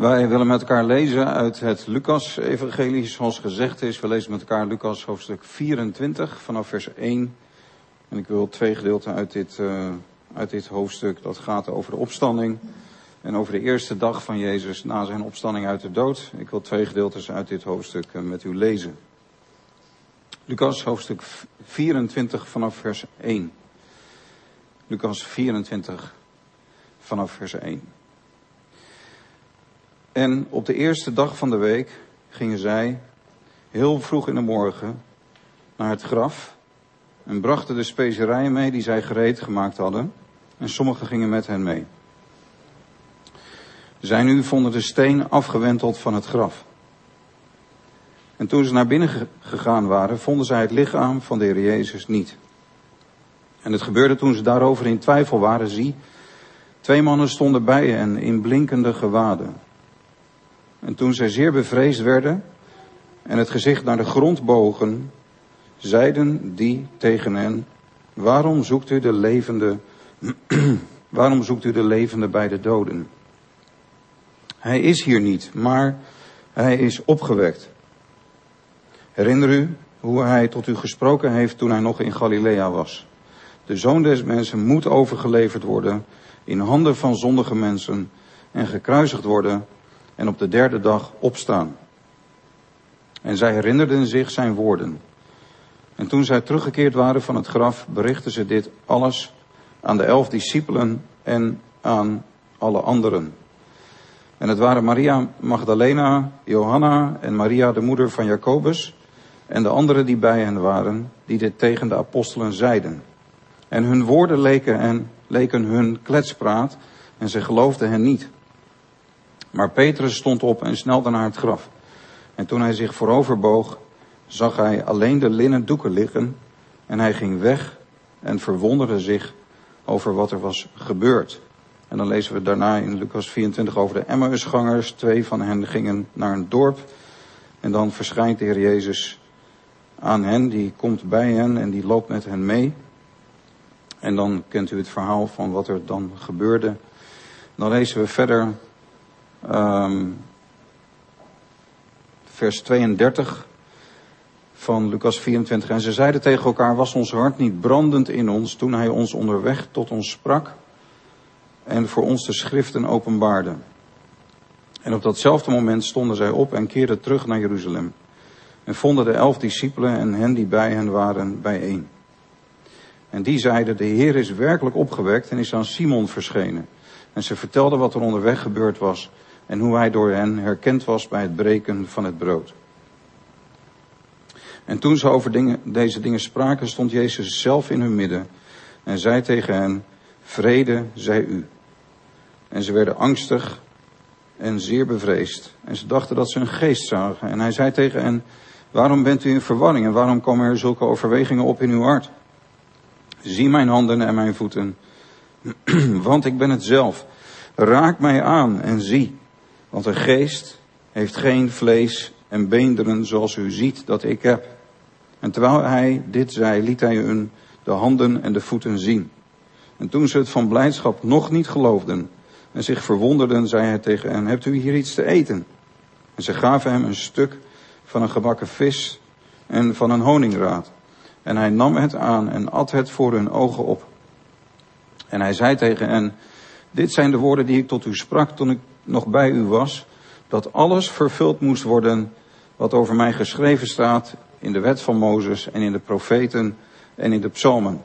Wij willen met elkaar lezen uit het Lucas-evangelie, zoals gezegd is. We lezen met elkaar Lucas hoofdstuk 24 vanaf vers 1. En ik wil twee gedeelten uit dit, uh, uit dit hoofdstuk. Dat gaat over de opstanding en over de eerste dag van Jezus na zijn opstanding uit de dood. Ik wil twee gedeeltes uit dit hoofdstuk uh, met u lezen. Lucas hoofdstuk 24 vanaf vers 1. Lucas 24 vanaf vers 1. En op de eerste dag van de week gingen zij heel vroeg in de morgen naar het graf en brachten de specerijen mee die zij gereed gemaakt hadden. En sommigen gingen met hen mee. Zij nu vonden de steen afgewenteld van het graf. En toen ze naar binnen gegaan waren, vonden zij het lichaam van de Heer Jezus niet. En het gebeurde toen ze daarover in twijfel waren, zie, twee mannen stonden bij hen in blinkende gewaden. En toen zij zeer bevreesd werden en het gezicht naar de grond bogen, zeiden die tegen hen, waarom zoekt u de levende, waarom zoekt u de levende bij de doden? Hij is hier niet, maar hij is opgewekt. Herinner u hoe hij tot u gesproken heeft toen hij nog in Galilea was. De zoon des mensen moet overgeleverd worden in handen van zondige mensen en gekruisigd worden en op de derde dag opstaan. En zij herinnerden zich zijn woorden. En toen zij teruggekeerd waren van het graf, berichtten ze dit alles aan de elf discipelen en aan alle anderen. En het waren Maria Magdalena, Johanna en Maria de moeder van Jacobus en de anderen die bij hen waren, die dit tegen de apostelen zeiden. En hun woorden leken, en, leken hun kletspraat en ze geloofden hen niet. Maar Petrus stond op en snelde naar het graf. En toen hij zich vooroverboog, zag hij alleen de linnen doeken liggen. En hij ging weg en verwonderde zich over wat er was gebeurd. En dan lezen we daarna in Lucas 24 over de Emmausgangers. Twee van hen gingen naar een dorp. En dan verschijnt de Heer Jezus aan hen, die komt bij hen en die loopt met hen mee. En dan kent u het verhaal van wat er dan gebeurde. Dan lezen we verder um, vers 32 van Lucas 24. En ze zeiden tegen elkaar, was ons hart niet brandend in ons toen hij ons onderweg tot ons sprak en voor ons de schriften openbaarde. En op datzelfde moment stonden zij op en keerden terug naar Jeruzalem. En vonden de elf discipelen en hen die bij hen waren bijeen. En die zeiden, de Heer is werkelijk opgewekt en is aan Simon verschenen. En ze vertelden wat er onderweg gebeurd was en hoe hij door hen herkend was bij het breken van het brood. En toen ze over dingen, deze dingen spraken, stond Jezus zelf in hun midden en zei tegen hen, vrede zij u. En ze werden angstig en zeer bevreesd. En ze dachten dat ze een geest zagen. En hij zei tegen hen, waarom bent u in verwarring en waarom komen er zulke overwegingen op in uw hart? Zie mijn handen en mijn voeten, want ik ben het zelf. Raak mij aan en zie. Want een geest heeft geen vlees en beenderen zoals u ziet dat ik heb. En terwijl hij dit zei, liet hij hun de handen en de voeten zien. En toen ze het van blijdschap nog niet geloofden en zich verwonderden, zei hij tegen hen, hebt u hier iets te eten? En ze gaven hem een stuk van een gebakken vis en van een honingraad. En hij nam het aan en at het voor hun ogen op. En hij zei tegen hen, dit zijn de woorden die ik tot u sprak toen ik nog bij u was, dat alles vervuld moest worden wat over mij geschreven staat in de wet van Mozes en in de profeten en in de psalmen.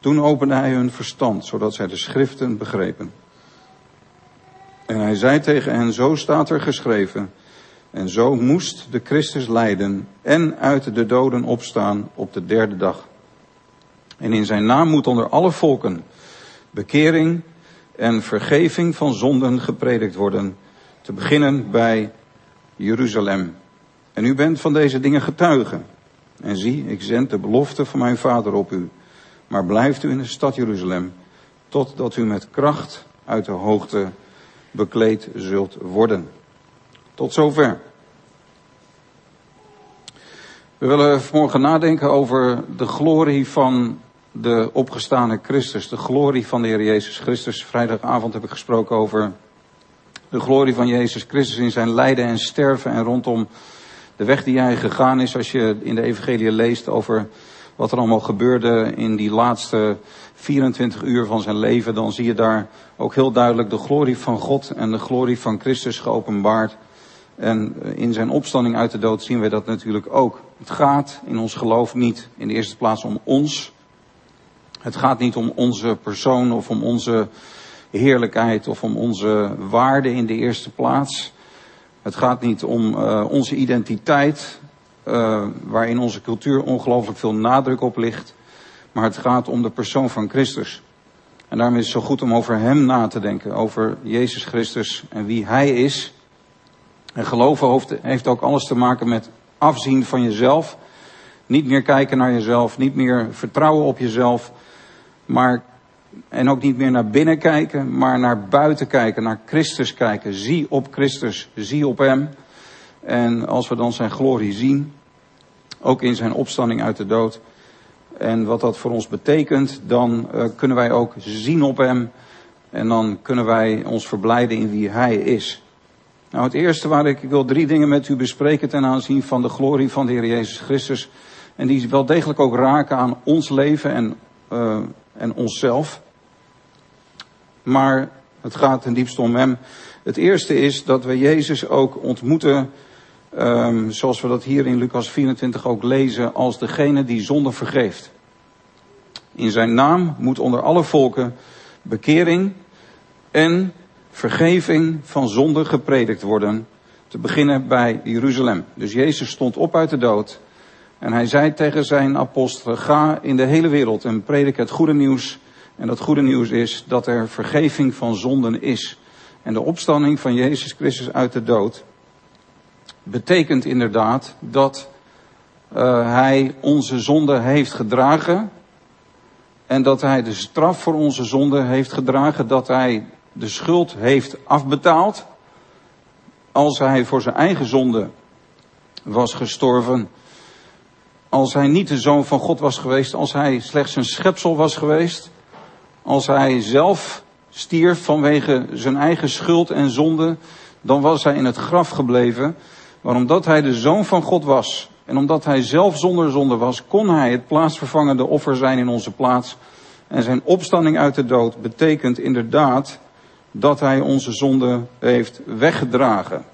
Toen opende hij hun verstand, zodat zij de schriften begrepen. En hij zei tegen hen, zo staat er geschreven, en zo moest de Christus lijden en uit de doden opstaan op de derde dag. En in zijn naam moet onder alle volken bekering en vergeving van zonden gepredikt worden, te beginnen bij Jeruzalem. En u bent van deze dingen getuigen. En zie, ik zend de belofte van mijn vader op u. Maar blijft u in de stad Jeruzalem, totdat u met kracht uit de hoogte bekleed zult worden. Tot zover. We willen vanmorgen nadenken over de glorie van de opgestane Christus, de glorie van de Heer Jezus Christus. Vrijdagavond heb ik gesproken over De glorie van Jezus Christus in zijn lijden en sterven en rondom de weg die hij gegaan is. Als je in de evangelie leest over wat er allemaal gebeurde in die laatste 24 uur van zijn leven, dan zie je daar ook heel duidelijk de glorie van God en de glorie van Christus geopenbaard. En in zijn opstanding uit de dood zien we dat natuurlijk ook. Het gaat in ons geloof niet in de eerste plaats om ons. Het gaat niet om onze persoon of om onze heerlijkheid of om onze waarde in de eerste plaats. Het gaat niet om uh, onze identiteit, uh, waarin onze cultuur ongelooflijk veel nadruk op ligt. Maar het gaat om de persoon van Christus. En daarom is het zo goed om over Hem na te denken, over Jezus Christus en wie Hij is. En geloven heeft ook alles te maken met afzien van jezelf. Niet meer kijken naar jezelf, niet meer vertrouwen op jezelf. Maar, en ook niet meer naar binnen kijken, maar naar buiten kijken, naar Christus kijken. Zie op Christus, zie op Hem. En als we dan zijn glorie zien, ook in zijn opstanding uit de dood. En wat dat voor ons betekent, dan uh, kunnen wij ook zien op Hem. En dan kunnen wij ons verblijden in wie Hij is. Nou, het eerste waar ik, ik wil drie dingen met u bespreken ten aanzien van de glorie van de Heer Jezus Christus. En die wel degelijk ook raken aan ons leven en, uh, en onszelf. Maar het gaat ten diepste om Hem. Het eerste is dat we Jezus ook ontmoeten, um, zoals we dat hier in Lucas 24 ook lezen, als degene die zonde vergeeft. In zijn naam moet onder alle volken bekering en vergeving van zonde gepredikt worden. Te beginnen bij Jeruzalem. Dus Jezus stond op uit de dood. En hij zei tegen zijn apostelen, ga in de hele wereld en predik het goede nieuws. En dat goede nieuws is dat er vergeving van zonden is. En de opstanding van Jezus Christus uit de dood betekent inderdaad dat uh, hij onze zonde heeft gedragen. En dat hij de straf voor onze zonde heeft gedragen. Dat hij de schuld heeft afbetaald. Als hij voor zijn eigen zonde was gestorven. Als hij niet de zoon van God was geweest. Als hij slechts een schepsel was geweest. Als hij zelf stierf vanwege zijn eigen schuld en zonde. Dan was hij in het graf gebleven. Maar omdat hij de zoon van God was. En omdat hij zelf zonder zonde was. Kon hij het plaatsvervangende offer zijn in onze plaats. En zijn opstanding uit de dood betekent inderdaad dat hij onze zonde heeft weggedragen.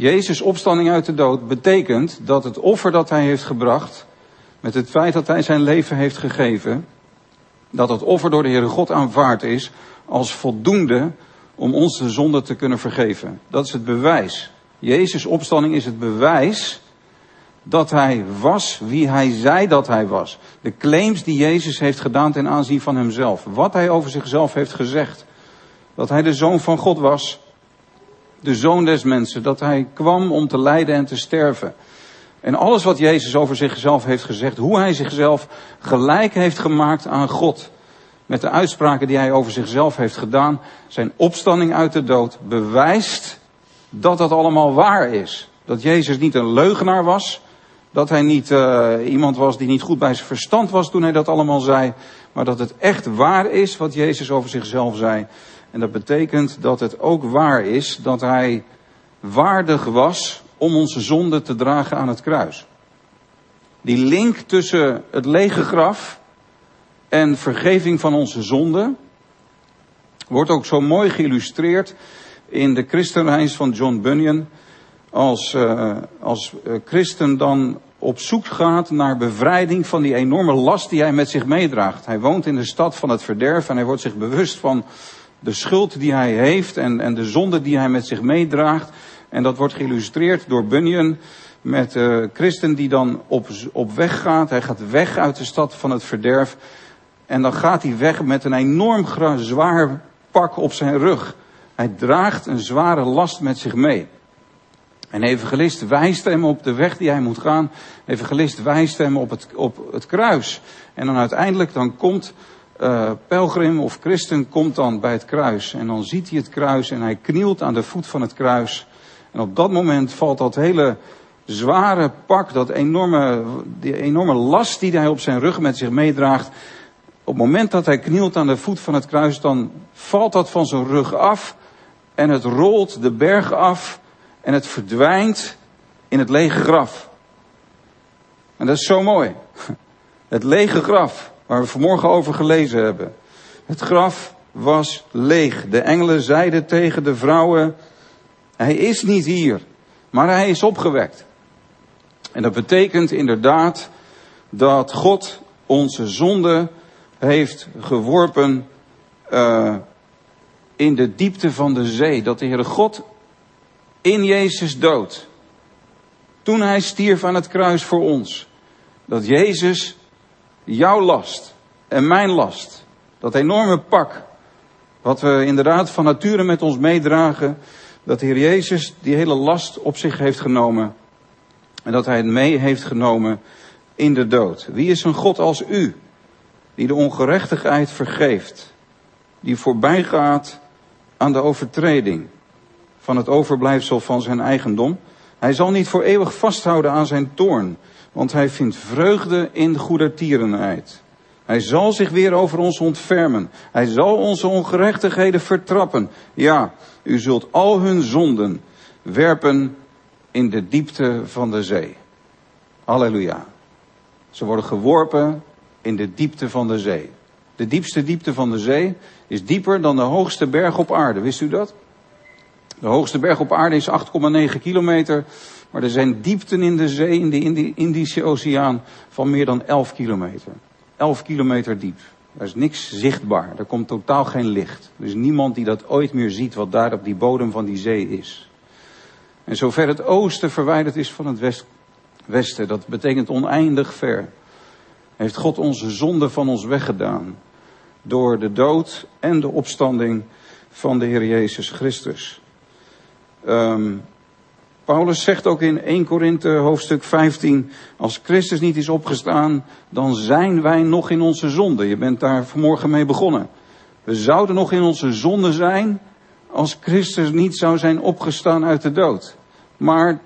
Jezus' opstanding uit de dood betekent dat het offer dat hij heeft gebracht, met het feit dat hij zijn leven heeft gegeven, dat het offer door de Heere God aanvaard is als voldoende om ons de zonde te kunnen vergeven. Dat is het bewijs. Jezus' opstanding is het bewijs dat hij was wie hij zei dat hij was. De claims die Jezus heeft gedaan ten aanzien van hemzelf. Wat hij over zichzelf heeft gezegd. Dat hij de zoon van God was. De zoon des mensen. Dat hij kwam om te lijden en te sterven. En alles wat Jezus over zichzelf heeft gezegd. Hoe hij zichzelf gelijk heeft gemaakt aan God. Met de uitspraken die hij over zichzelf heeft gedaan. Zijn opstanding uit de dood bewijst dat dat allemaal waar is. Dat Jezus niet een leugenaar was dat hij niet uh, iemand was die niet goed bij zijn verstand was toen hij dat allemaal zei. Maar dat het echt waar is wat Jezus over zichzelf zei. En dat betekent dat het ook waar is dat hij waardig was om onze zonde te dragen aan het kruis. Die link tussen het lege graf en vergeving van onze zonde wordt ook zo mooi geïllustreerd in de christenreis van John Bunyan als, uh, als uh, christen dan op zoek gaat naar bevrijding van die enorme last die hij met zich meedraagt. Hij woont in de stad van het verderf en hij wordt zich bewust van de schuld die hij heeft en, en de zonde die hij met zich meedraagt. En dat wordt geïllustreerd door Bunyan met uh, christen die dan op, op weg gaat. Hij gaat weg uit de stad van het verderf. En dan gaat hij weg met een enorm zwaar pak op zijn rug. Hij draagt een zware last met zich mee. En evangelist wijst hem op de weg die hij moet gaan. Evangelist wijst hem op het, op het kruis. En dan uiteindelijk dan komt uh, pelgrim of christen komt dan bij het kruis. En dan ziet hij het kruis en hij knielt aan de voet van het kruis. En op dat moment valt dat hele zware pak, dat enorme, die enorme last die hij op zijn rug met zich meedraagt. Op het moment dat hij knielt aan de voet van het kruis, dan valt dat van zijn rug af. en het rolt de berg af en het verdwijnt in het lege graf. En dat is zo mooi. Het lege graf, waar we vanmorgen over gelezen hebben. Het graf was leeg. De engelen zeiden tegen de vrouwen, hij is niet hier, maar hij is opgewekt. En dat betekent inderdaad dat God onze zonde heeft geworpen uh, in de diepte van de zee. Dat de Heere God in Jezus dood, toen hij stierf aan het kruis voor ons, dat Jezus jouw last en mijn last, dat enorme pak, wat we inderdaad van nature met ons meedragen, dat de Heer Jezus die hele last op zich heeft genomen en dat hij het mee heeft genomen in de dood. Wie is een God als u, die de ongerechtigheid vergeeft, die voorbij gaat aan de overtreding van het overblijfsel van zijn eigendom? Hij zal niet voor eeuwig vasthouden aan zijn toorn, want hij vindt vreugde in goedertierenheid. Hij zal zich weer over ons ontfermen. Hij zal onze ongerechtigheden vertrappen. Ja, u zult al hun zonden werpen in de diepte van de zee. Halleluja. Ze worden geworpen in de diepte van de zee. De diepste diepte van de zee is dieper dan de hoogste berg op aarde. Wist u dat? De hoogste berg op aarde is 8,9 kilometer. Maar er zijn diepten in de zee, in de Indische Oceaan, van meer dan 11 kilometer. 11 kilometer diep. Er is niks zichtbaar. Er komt totaal geen licht. Er is niemand die dat ooit meer ziet wat daar op die bodem van die zee is. En zover het oosten verwijderd is van het westen, dat betekent oneindig ver, heeft God onze zonde van ons weggedaan. Door de dood en de opstanding van de Heer Jezus Christus. Um, Paulus zegt ook in 1 Korinthe hoofdstuk 15, als Christus niet is opgestaan, dan zijn wij nog in onze zonde. Je bent daar vanmorgen mee begonnen. We zouden nog in onze zonde zijn als Christus niet zou zijn opgestaan uit de dood. Maar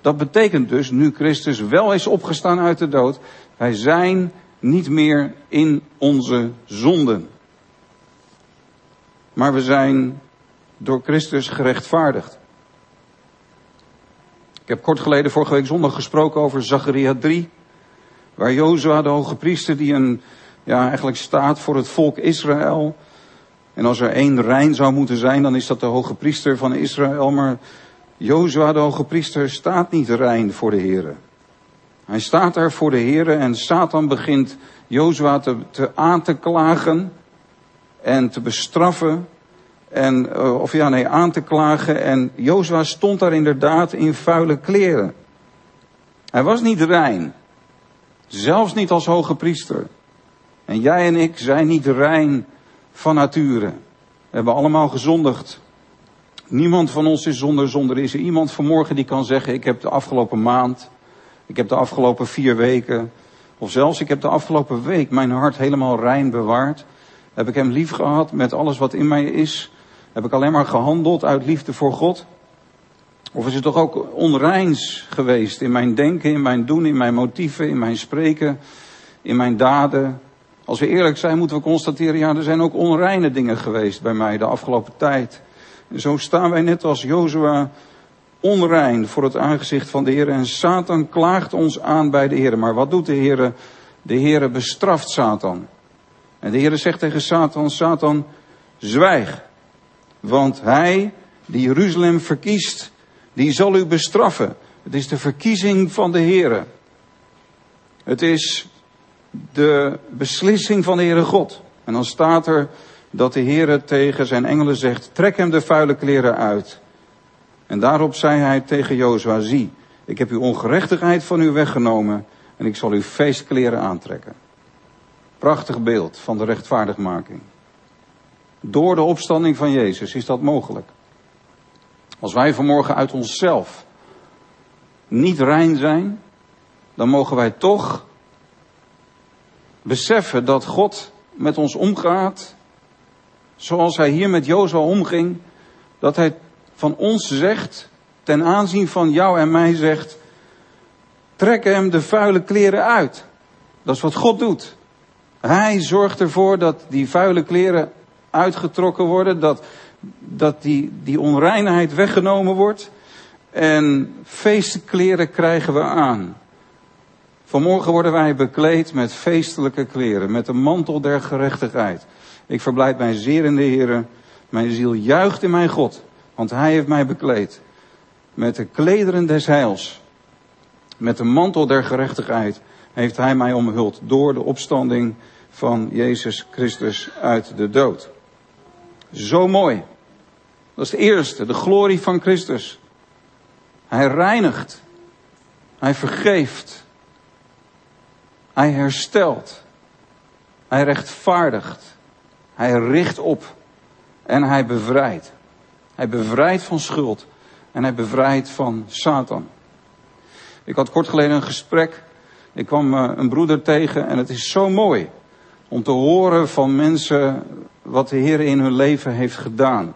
dat betekent dus, nu Christus wel is opgestaan uit de dood, wij zijn niet meer in onze zonden. Maar we zijn door Christus gerechtvaardigd. Ik heb kort geleden vorige week zondag gesproken over Zacharia 3. Waar Jozua, de hoge priester, die een, ja, eigenlijk staat voor het volk Israël. En als er één rein zou moeten zijn, dan is dat de hoge priester van Israël. Maar Jozua, de hoge priester, staat niet rein voor de Heer. Hij staat daar voor de Heer en Satan begint Jozua te, te aan te klagen en te bestraffen en, uh, of ja, nee, aan te klagen. En Jozua stond daar inderdaad in vuile kleren. Hij was niet rein. Zelfs niet als hoge priester. En jij en ik zijn niet rein van nature. We hebben allemaal gezondigd. Niemand van ons is zonder zonde. Is er iemand vanmorgen die kan zeggen, ik heb de afgelopen maand, ik heb de afgelopen vier weken, of zelfs ik heb de afgelopen week mijn hart helemaal rein bewaard. Heb ik hem lief gehad met alles wat in mij is. Heb ik alleen maar gehandeld uit liefde voor God? Of is het toch ook onreins geweest in mijn denken, in mijn doen, in mijn motieven, in mijn spreken, in mijn daden? Als we eerlijk zijn, moeten we constateren, ja, er zijn ook onreine dingen geweest bij mij de afgelopen tijd. En zo staan wij net als Jozua onrein voor het aangezicht van de Heer. En Satan klaagt ons aan bij de Heer. Maar wat doet de Heer? De Heer bestraft Satan. En de Heer zegt tegen Satan, Satan, zwijg. Want hij die Jeruzalem verkiest, die zal u bestraffen. Het is de verkiezing van de Heere. Het is de beslissing van de Heere God. En dan staat er dat de Heere tegen zijn engelen zegt, trek hem de vuile kleren uit. En daarop zei hij tegen Jozua, zie, ik heb uw ongerechtigheid van u weggenomen en ik zal uw feestkleren aantrekken. Prachtig beeld van de rechtvaardigmaking. Door de opstanding van Jezus is dat mogelijk. Als wij vanmorgen uit onszelf niet rein zijn, dan mogen wij toch beseffen dat God met ons omgaat, zoals hij hier met Jozua omging, dat hij van ons zegt, ten aanzien van jou en mij zegt, trek hem de vuile kleren uit. Dat is wat God doet. Hij zorgt ervoor dat die vuile kleren uitgetrokken worden, dat dat die, die onreinheid weggenomen wordt. En feestkleren krijgen we aan. Vanmorgen worden wij bekleed met feestelijke kleren, met de mantel der gerechtigheid. Ik verblijd mij zeer in de Heer. Mijn ziel juicht in mijn God, want Hij heeft mij bekleed. Met de klederen des heils, met de mantel der gerechtigheid, heeft Hij mij omhuld door de opstanding van Jezus Christus uit de dood. Zo mooi. Dat is het eerste, de glorie van Christus. Hij reinigt. Hij vergeeft. Hij herstelt. Hij rechtvaardigt. Hij richt op. En hij bevrijdt. Hij bevrijdt van schuld. En hij bevrijdt van Satan. Ik had kort geleden een gesprek. Ik kwam eh, een broeder tegen en het is zo mooi om te horen van mensen wat de Heer in hun leven heeft gedaan.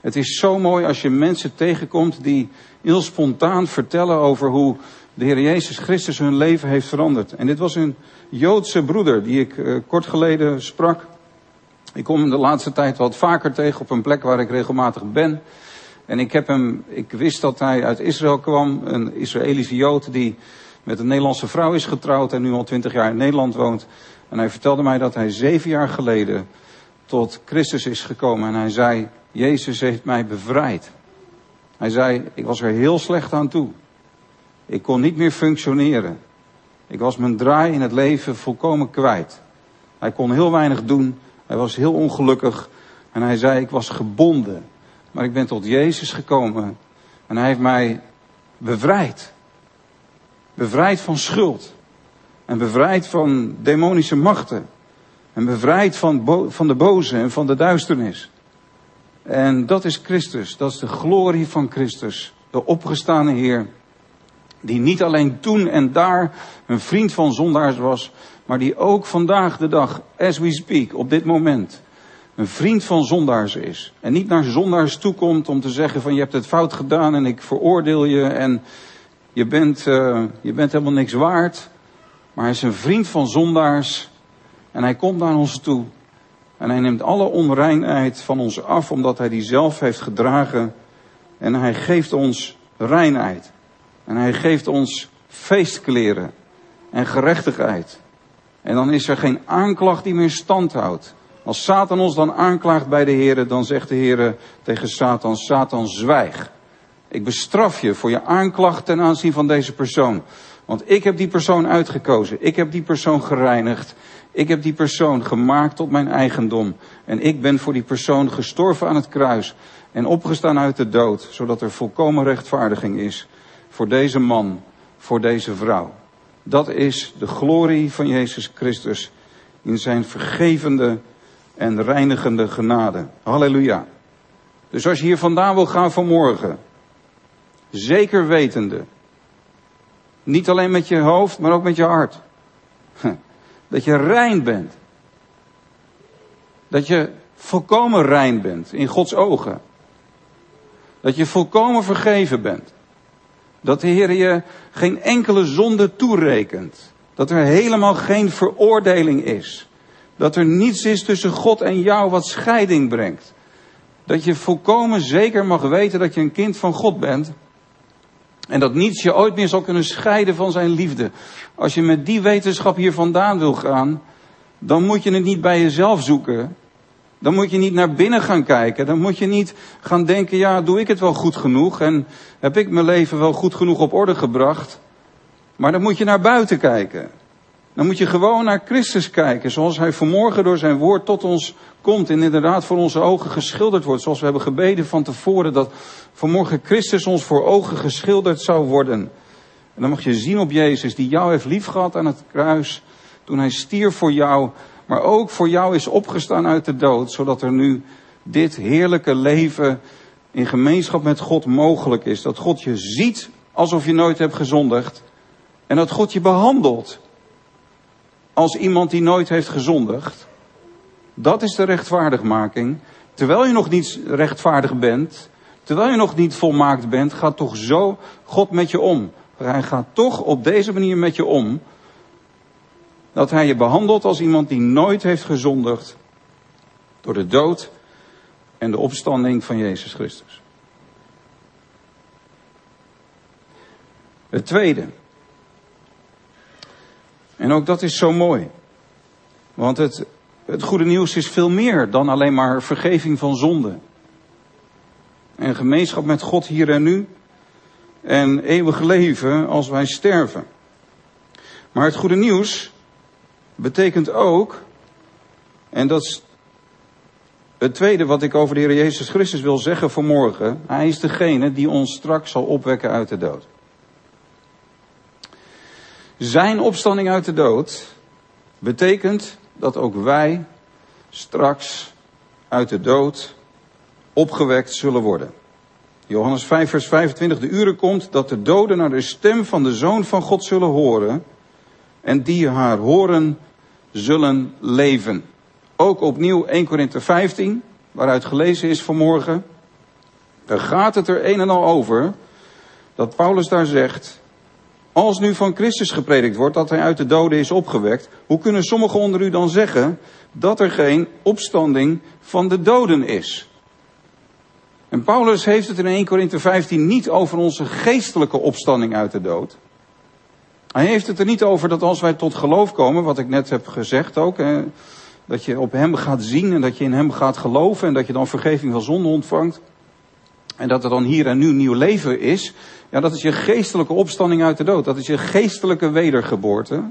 Het is zo mooi als je mensen tegenkomt die heel spontaan vertellen over hoe de Heer Jezus Christus hun leven heeft veranderd. En dit was een Joodse broeder die ik uh, kort geleden sprak. Ik kom hem de laatste tijd wat vaker tegen op een plek waar ik regelmatig ben. En ik heb hem, ik wist dat hij uit Israël kwam, een Israëlische Jood die met een Nederlandse vrouw is getrouwd en nu al twintig jaar in Nederland woont. En hij vertelde mij dat hij zeven jaar geleden tot Christus is gekomen en hij zei, Jezus heeft mij bevrijd. Hij zei, ik was er heel slecht aan toe. Ik kon niet meer functioneren. Ik was mijn draai in het leven volkomen kwijt. Hij kon heel weinig doen. Hij was heel ongelukkig. En hij zei, ik was gebonden. Maar ik ben tot Jezus gekomen. En hij heeft mij bevrijd. Bevrijd van schuld. En bevrijd van demonische machten. En bevrijd van, van de boze en van de duisternis. En dat is Christus. Dat is de glorie van Christus. De opgestane Heer. Die niet alleen toen en daar een vriend van zondaars was. Maar die ook vandaag de dag, as we speak, op dit moment. Een vriend van zondaars is. En niet naar zondaars toekomt om te zeggen van je hebt het fout gedaan en ik veroordeel je. En je bent, uh, je bent helemaal niks waard. Maar hij is een vriend van zondaars. En hij komt naar ons toe. En hij neemt alle onreinheid van ons af, omdat hij die zelf heeft gedragen. En hij geeft ons reinheid. En hij geeft ons feestkleren en gerechtigheid. En dan is er geen aanklacht die meer stand houdt. Als Satan ons dan aanklaagt bij de Heer, dan zegt de Heer tegen Satan, Satan zwijg. Ik bestraf je voor je aanklacht ten aanzien van deze persoon. Want ik heb die persoon uitgekozen. Ik heb die persoon gereinigd. Ik heb die persoon gemaakt tot mijn eigendom. En ik ben voor die persoon gestorven aan het kruis. En opgestaan uit de dood. Zodat er volkomen rechtvaardiging is. Voor deze man. Voor deze vrouw. Dat is de glorie van Jezus Christus. In zijn vergevende en reinigende genade. Halleluja. Dus als je hier vandaan wil gaan vanmorgen. Zeker wetende niet alleen met je hoofd, maar ook met je hart. Dat je rein bent. Dat je volkomen rein bent in Gods ogen. Dat je volkomen vergeven bent. Dat de Heer je geen enkele zonde toerekent. Dat er helemaal geen veroordeling is. Dat er niets is tussen God en jou wat scheiding brengt. Dat je volkomen zeker mag weten dat je een kind van God bent. En dat niets je ooit meer zal kunnen scheiden van zijn liefde. Als je met die wetenschap hier vandaan wil gaan, dan moet je het niet bij jezelf zoeken. Dan moet je niet naar binnen gaan kijken. Dan moet je niet gaan denken, ja, doe ik het wel goed genoeg? En heb ik mijn leven wel goed genoeg op orde gebracht? Maar dan moet je naar buiten kijken. Dan moet je gewoon naar Christus kijken, zoals Hij vanmorgen door zijn woord tot ons komt en inderdaad voor onze ogen geschilderd wordt. Zoals we hebben gebeden van tevoren dat vanmorgen Christus ons voor ogen geschilderd zou worden. En dan mag je zien op Jezus die jou heeft liefgehad aan het kruis toen Hij stierf voor jou, maar ook voor jou is opgestaan uit de dood, zodat er nu dit heerlijke leven in gemeenschap met God mogelijk is. Dat God je ziet alsof je nooit hebt gezondigd en dat God je behandelt als iemand die nooit heeft gezondigd. Dat is de rechtvaardigmaking. Terwijl je nog niet rechtvaardig bent, terwijl je nog niet volmaakt bent, gaat toch zo God met je om. Hij gaat toch op deze manier met je om. Dat hij je behandelt als iemand die nooit heeft gezondigd. Door de dood en de opstanding van Jezus Christus. Het tweede. En ook dat is zo mooi. Want het, het goede nieuws is veel meer dan alleen maar vergeving van zonde. En gemeenschap met God hier en nu. En eeuwig leven als wij sterven. Maar het goede nieuws betekent ook, en dat is het tweede wat ik over de Heer Jezus Christus wil zeggen vanmorgen. Hij is degene die ons straks zal opwekken uit de dood. Zijn opstanding uit de dood betekent dat ook wij straks uit de dood opgewekt zullen worden. Johannes 5, vers 25. De uren komt dat de doden naar de stem van de Zoon van God zullen horen. En die haar horen zullen leven. Ook opnieuw 1 Korinthe 15, waaruit gelezen is vanmorgen. Daar gaat het er een en al over. Dat Paulus daar zegt. Als nu van Christus gepredikt wordt dat hij uit de doden is opgewekt, hoe kunnen sommigen onder u dan zeggen dat er geen opstanding van de doden is? En Paulus heeft het in 1 Korinthe 15 niet over onze geestelijke opstanding uit de dood. Hij heeft het er niet over dat als wij tot geloof komen, wat ik net heb gezegd ook, dat je op hem gaat zien en dat je in hem gaat geloven en dat je dan vergeving van zonde ontvangt. En dat er dan hier en nu nieuw leven is. Ja, dat is je geestelijke opstanding uit de dood. Dat is je geestelijke wedergeboorte.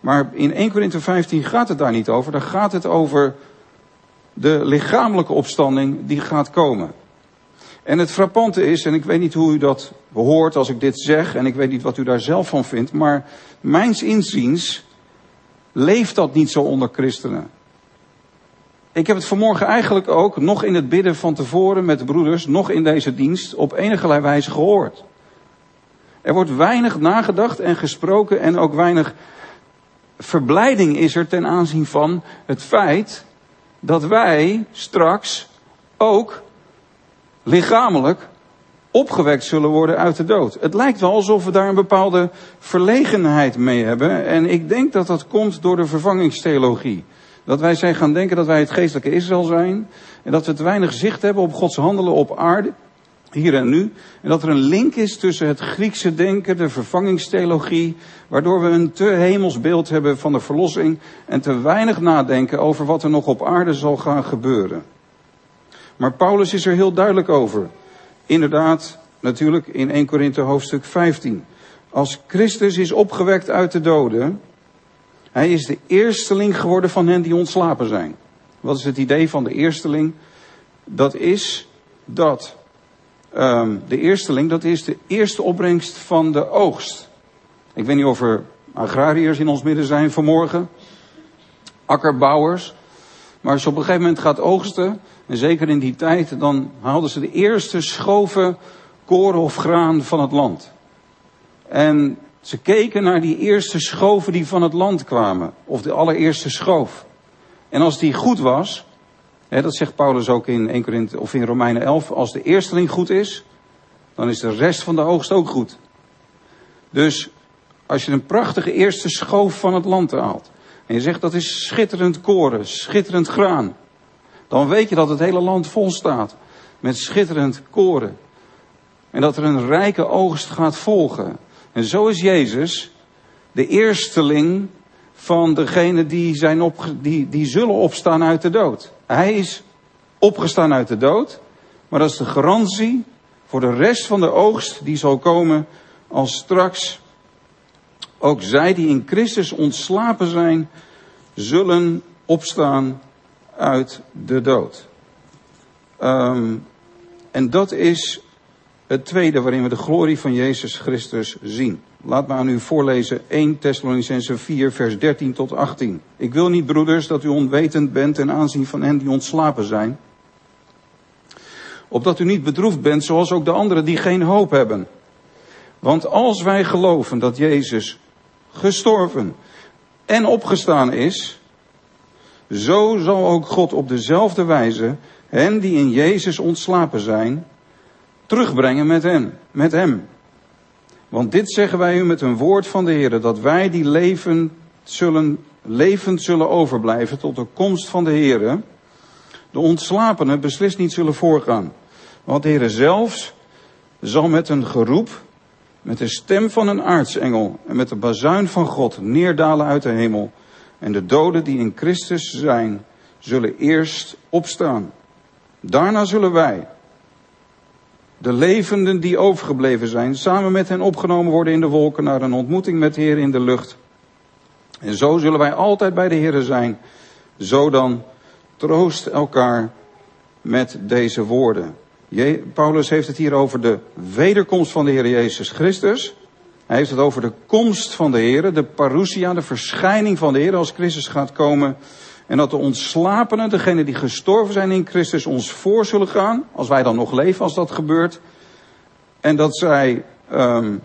Maar in 1 Corinthië 15 gaat het daar niet over. Daar gaat het over de lichamelijke opstanding die gaat komen. En het frappante is, en ik weet niet hoe u dat behoort als ik dit zeg, en ik weet niet wat u daar zelf van vindt, maar mijns inziens leeft dat niet zo onder christenen. Ik heb het vanmorgen eigenlijk ook, nog in het bidden van tevoren met de broeders, nog in deze dienst, op enige wijze gehoord. Er wordt weinig nagedacht en gesproken en ook weinig verblijding is er ten aanzien van het feit dat wij straks ook lichamelijk opgewekt zullen worden uit de dood. Het lijkt wel alsof we daar een bepaalde verlegenheid mee hebben. En ik denk dat dat komt door de vervangingstheologie. Dat wij zijn gaan denken dat wij het geestelijke Israël zijn. En dat we te weinig zicht hebben op Gods handelen op aarde. Hier en nu. En dat er een link is tussen het Griekse denken, de vervangingstheologie. Waardoor we een te hemels beeld hebben van de verlossing. En te weinig nadenken over wat er nog op aarde zal gaan gebeuren. Maar Paulus is er heel duidelijk over. Inderdaad, natuurlijk in 1 Korinthe hoofdstuk 15. Als Christus is opgewekt uit de doden, hij is de eersteling geworden van hen die ontslapen zijn. Wat is het idee van de eersteling? Dat is dat um, de eersteling, dat is de eerste opbrengst van de oogst. Ik weet niet of er agrariërs in ons midden zijn vanmorgen, akkerbouwers. Maar als je op een gegeven moment gaat oogsten, en zeker in die tijd, dan haalden ze de eerste schoven koren of graan van het land. En ze keken naar die eerste schoven die van het land kwamen. Of de allereerste schoof. En als die goed was, hè, dat zegt Paulus ook in 1 Korinthe of in Romeinen 11, als de eersteling goed is, dan is de rest van de oogst ook goed. Dus als je een prachtige eerste schoof van het land haalt, en je zegt dat is schitterend koren, schitterend graan, dan weet je dat het hele land vol staat met schitterend koren. En dat er een rijke oogst gaat volgen. En zo is Jezus de eersteling van degenen die, zijn op, die, die zullen opstaan uit de dood. Hij is opgestaan uit de dood, maar dat is de garantie voor de rest van de oogst die zal komen als straks ook zij die in Christus ontslapen zijn, zullen opstaan uit de dood. Um, en dat is het tweede waarin we de glorie van Jezus Christus zien. Laat me aan u voorlezen 1 Thessalonicense 4 vers 13 tot 18. Ik wil niet, broeders, dat u onwetend bent ten aanzien van hen die ontslapen zijn. Opdat u niet bedroefd bent zoals ook de anderen die geen hoop hebben. Want als wij geloven dat Jezus gestorven en opgestaan is, zo zal ook God op dezelfde wijze hen die in Jezus ontslapen zijn, terugbrengen met hen, met hem. Want dit zeggen wij u met een woord van de Heer, dat wij die leven zullen, levend zullen overblijven tot de komst van de Heer, de ontslapenen beslist niet zullen voorgaan. Want de Heer zelfs zal met een geroep, met de stem van een aartsengel en met de bazuin van God neerdalen uit de hemel. En de doden die in Christus zijn, zullen eerst opstaan. Daarna zullen wij, de levenden die overgebleven zijn, samen met hen opgenomen worden in de wolken naar een ontmoeting met de Heer in de lucht. En zo zullen wij altijd bij de Heer zijn. Zo dan, troost elkaar met deze woorden. Paulus heeft het hier over de wederkomst van de Heer Jezus Christus. Hij heeft het over de komst van de Heer, de parousia, de verschijning van de Heer als Christus gaat komen. En dat de ontslapenen, degenen die gestorven zijn in Christus, ons voor zullen gaan, als wij dan nog leven als dat gebeurt. En dat zij, um,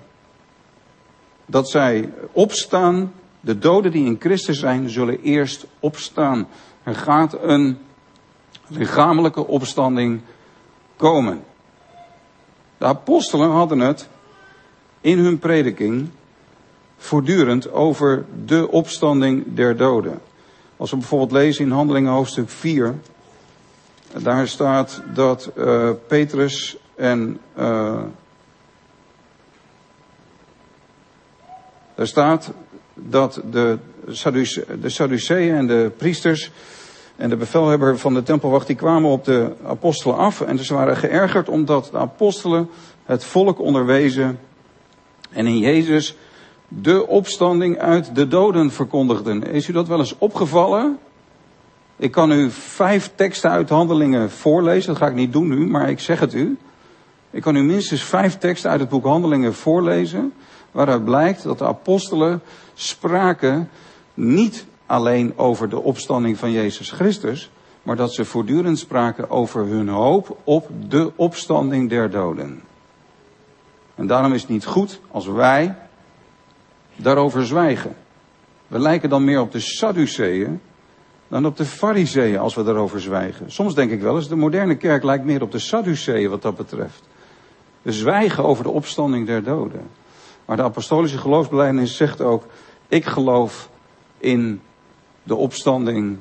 dat zij opstaan, de doden die in Christus zijn, zullen eerst opstaan. Er gaat een lichamelijke opstanding komen. De apostelen hadden het in hun prediking voortdurend over de opstanding der doden. Als we bijvoorbeeld lezen in Handelingen hoofdstuk 4, daar staat dat uh, Petrus en uh, daar staat dat de, de Sadduceeën en de priesters en de bevelhebber van de tempelwacht die kwamen op de apostelen af en ze waren geërgerd omdat de apostelen het volk onderwezen en in Jezus de opstanding uit de doden verkondigden. Is u dat wel eens opgevallen? Ik kan u vijf teksten uit Handelingen voorlezen. Dat ga ik niet doen nu, maar ik zeg het u. Ik kan u minstens vijf teksten uit het boek Handelingen voorlezen. Waaruit blijkt dat de apostelen spraken niet alleen over de opstanding van Jezus Christus. Maar dat ze voortdurend spraken over hun hoop op de opstanding der doden. En daarom is het niet goed als wij daarover zwijgen. We lijken dan meer op de Sadduceeën dan op de Fariseeën als we daarover zwijgen. Soms denk ik wel eens, de moderne kerk lijkt meer op de Sadduceeën wat dat betreft. We zwijgen over de opstanding der doden. Maar de apostolische geloofsbelijdenis zegt ook, ik geloof in de opstanding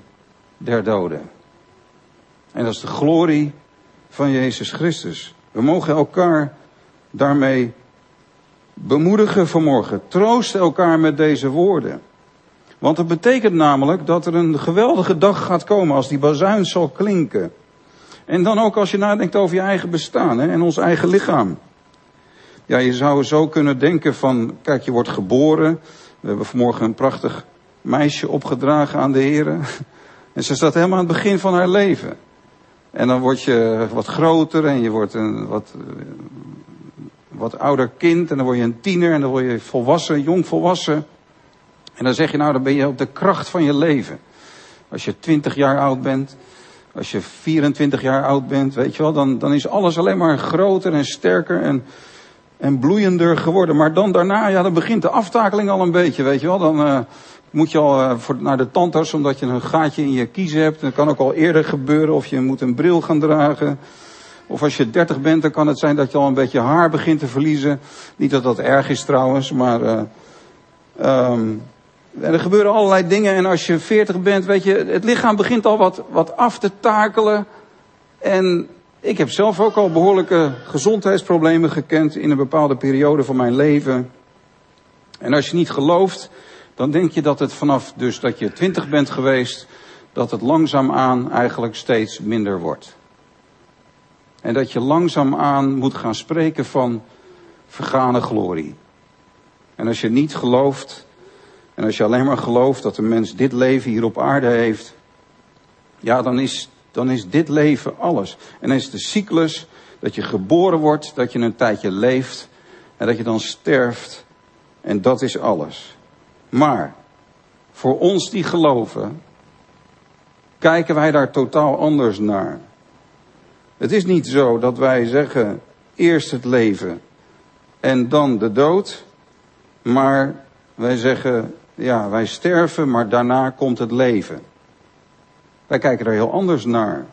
der doden. En dat is de glorie van Jezus Christus. We mogen elkaar daarmee bemoedigen vanmorgen. Troost elkaar met deze woorden. Want het betekent namelijk dat er een geweldige dag gaat komen als die bazuin zal klinken. En dan ook als je nadenkt over je eigen bestaan hè, en ons eigen lichaam. Ja, je zou zo kunnen denken van, kijk, je wordt geboren. We hebben vanmorgen een prachtig meisje opgedragen aan de heren. En ze staat helemaal aan het begin van haar leven. En dan word je wat groter en je wordt een wat wat ouder kind en dan word je een tiener en dan word je volwassen, jong volwassen. En dan zeg je nou, dan ben je op de kracht van je leven. Als je 20 jaar oud bent, als je 24 jaar oud bent, weet je wel, dan, dan is alles alleen maar groter en sterker en, en bloeiender geworden. Maar dan daarna, ja, dan begint de aftakeling al een beetje, weet je wel. Dan uh, moet je al uh, voor, naar de tandarts omdat je een gaatje in je kiezen hebt. Dat kan ook al eerder gebeuren of je moet een bril gaan dragen. Of als je 30 bent, dan kan het zijn dat je al een beetje haar begint te verliezen. Niet dat dat erg is trouwens, maar. Uh, er gebeuren allerlei dingen. En als je 40 bent, weet je, het lichaam begint al wat, wat af te takelen. En ik heb zelf ook al behoorlijke gezondheidsproblemen gekend in een bepaalde periode van mijn leven. En als je niet gelooft, dan denk je dat het vanaf dus dat je 20 bent geweest, dat het langzaamaan eigenlijk steeds minder wordt. En dat je langzaamaan moet gaan spreken van vergane glorie. En als je niet gelooft, en als je alleen maar gelooft dat een mens dit leven hier op aarde heeft, ja, dan is, dan is dit leven alles. En dan is de cyclus dat je geboren wordt, dat je een tijdje leeft en dat je dan sterft. En dat is alles. Maar voor ons die geloven, kijken wij daar totaal anders naar. Het is niet zo dat wij zeggen eerst het leven en dan de dood. Maar wij zeggen, ja, wij sterven, maar daarna komt het leven. Wij kijken er heel anders naar.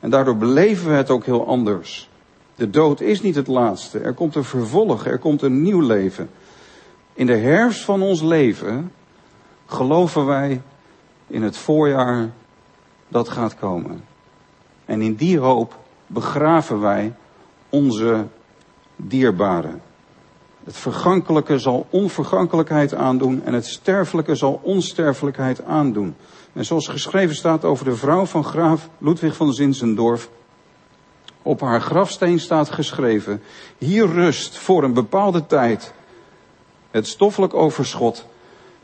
En daardoor beleven we het ook heel anders. De dood is niet het laatste. Er komt een vervolg, er komt een nieuw leven. In de herfst van ons leven geloven wij in het voorjaar dat gaat komen. En in die hoop begraven wij onze dierbaren. Het vergankelijke zal onvergankelijkheid aandoen en het sterfelijke zal onsterfelijkheid aandoen. En zoals geschreven staat over de vrouw van graaf Ludwig van Zinzendorf, op haar grafsteen staat geschreven, hier rust voor een bepaalde tijd het stoffelijk overschot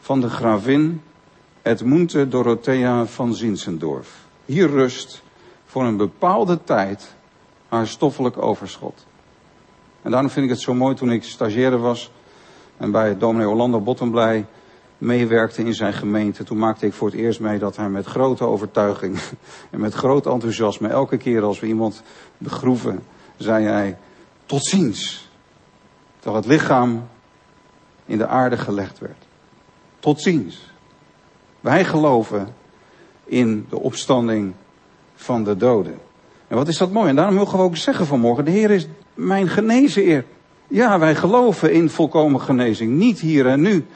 van de gravin Edmunde Dorothea van Zinzendorf. Hier rust voor een bepaalde tijd haar stoffelijk overschot. En daarom vind ik het zo mooi toen ik stagiaire was en bij dominee Orlando Bottenblij meewerkte in zijn gemeente. Toen maakte ik voor het eerst mee dat hij met grote overtuiging en met groot enthousiasme, elke keer als we iemand begroeven, zei hij, tot ziens. Terwijl het lichaam in de aarde gelegd werd. Tot ziens. Wij geloven in de opstanding van de doden. En wat is dat mooi. En daarom mogen we ook zeggen vanmorgen, de Heer is mijn genezer. Ja, wij geloven in volkomen genezing. Niet hier en nu.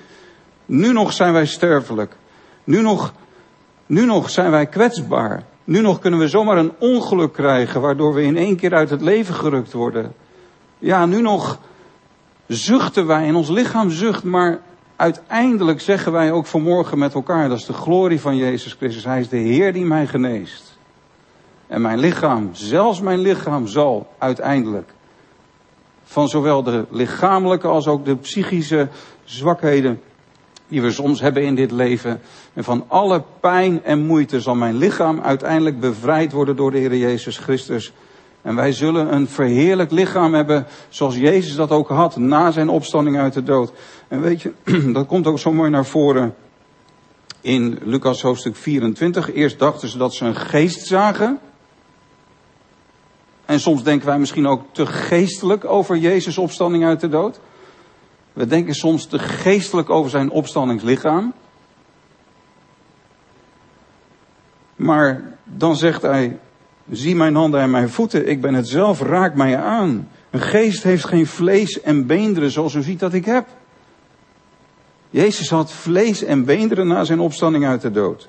Nu nog zijn wij sterfelijk. Nu nog, nu nog zijn wij kwetsbaar. Nu nog kunnen we zomaar een ongeluk krijgen waardoor we in één keer uit het leven gerukt worden. Ja, nu nog zuchten wij en ons lichaam zucht, maar uiteindelijk zeggen wij ook vanmorgen met elkaar, dat is de glorie van Jezus Christus. Hij is de Heer die mij geneest. En mijn lichaam, zelfs mijn lichaam zal uiteindelijk van zowel de lichamelijke als ook de psychische zwakheden die we soms hebben in dit leven. En van alle pijn en moeite zal mijn lichaam uiteindelijk bevrijd worden door de Heer Jezus Christus. En wij zullen een verheerlijk lichaam hebben zoals Jezus dat ook had na zijn opstanding uit de dood. En weet je, dat komt ook zo mooi naar voren in Lucas hoofdstuk 24. Eerst dachten ze dat ze een geest zagen. En soms denken wij misschien ook te geestelijk over Jezus' opstanding uit de dood. We denken soms te geestelijk over zijn opstandingslichaam. Maar dan zegt hij, zie mijn handen en mijn voeten, ik ben het zelf, raak mij aan. Een geest heeft geen vlees en beenderen zoals u ziet dat ik heb. Jezus had vlees en beenderen na zijn opstanding uit de dood.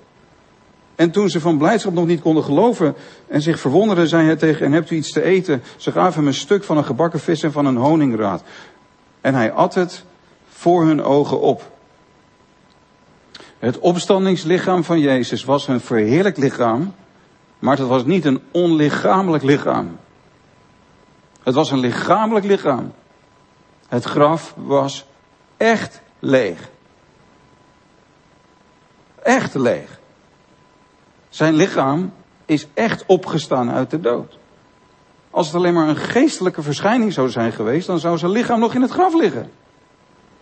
En toen ze van blijdschap nog niet konden geloven en zich verwonderden, zei hij tegen hen, hebt u iets te eten? Ze gaven hem een stuk van een gebakken vis en van een honingraad. En hij at het voor hun ogen op. Het opstandingslichaam van Jezus was een verheerlijk lichaam, maar het was niet een onlichamelijk lichaam. Het was een lichamelijk lichaam. Het graf was echt leeg. Echt leeg. Zijn lichaam is echt opgestaan uit de dood. Als het alleen maar een geestelijke verschijning zou zijn geweest, dan zou zijn lichaam nog in het graf liggen.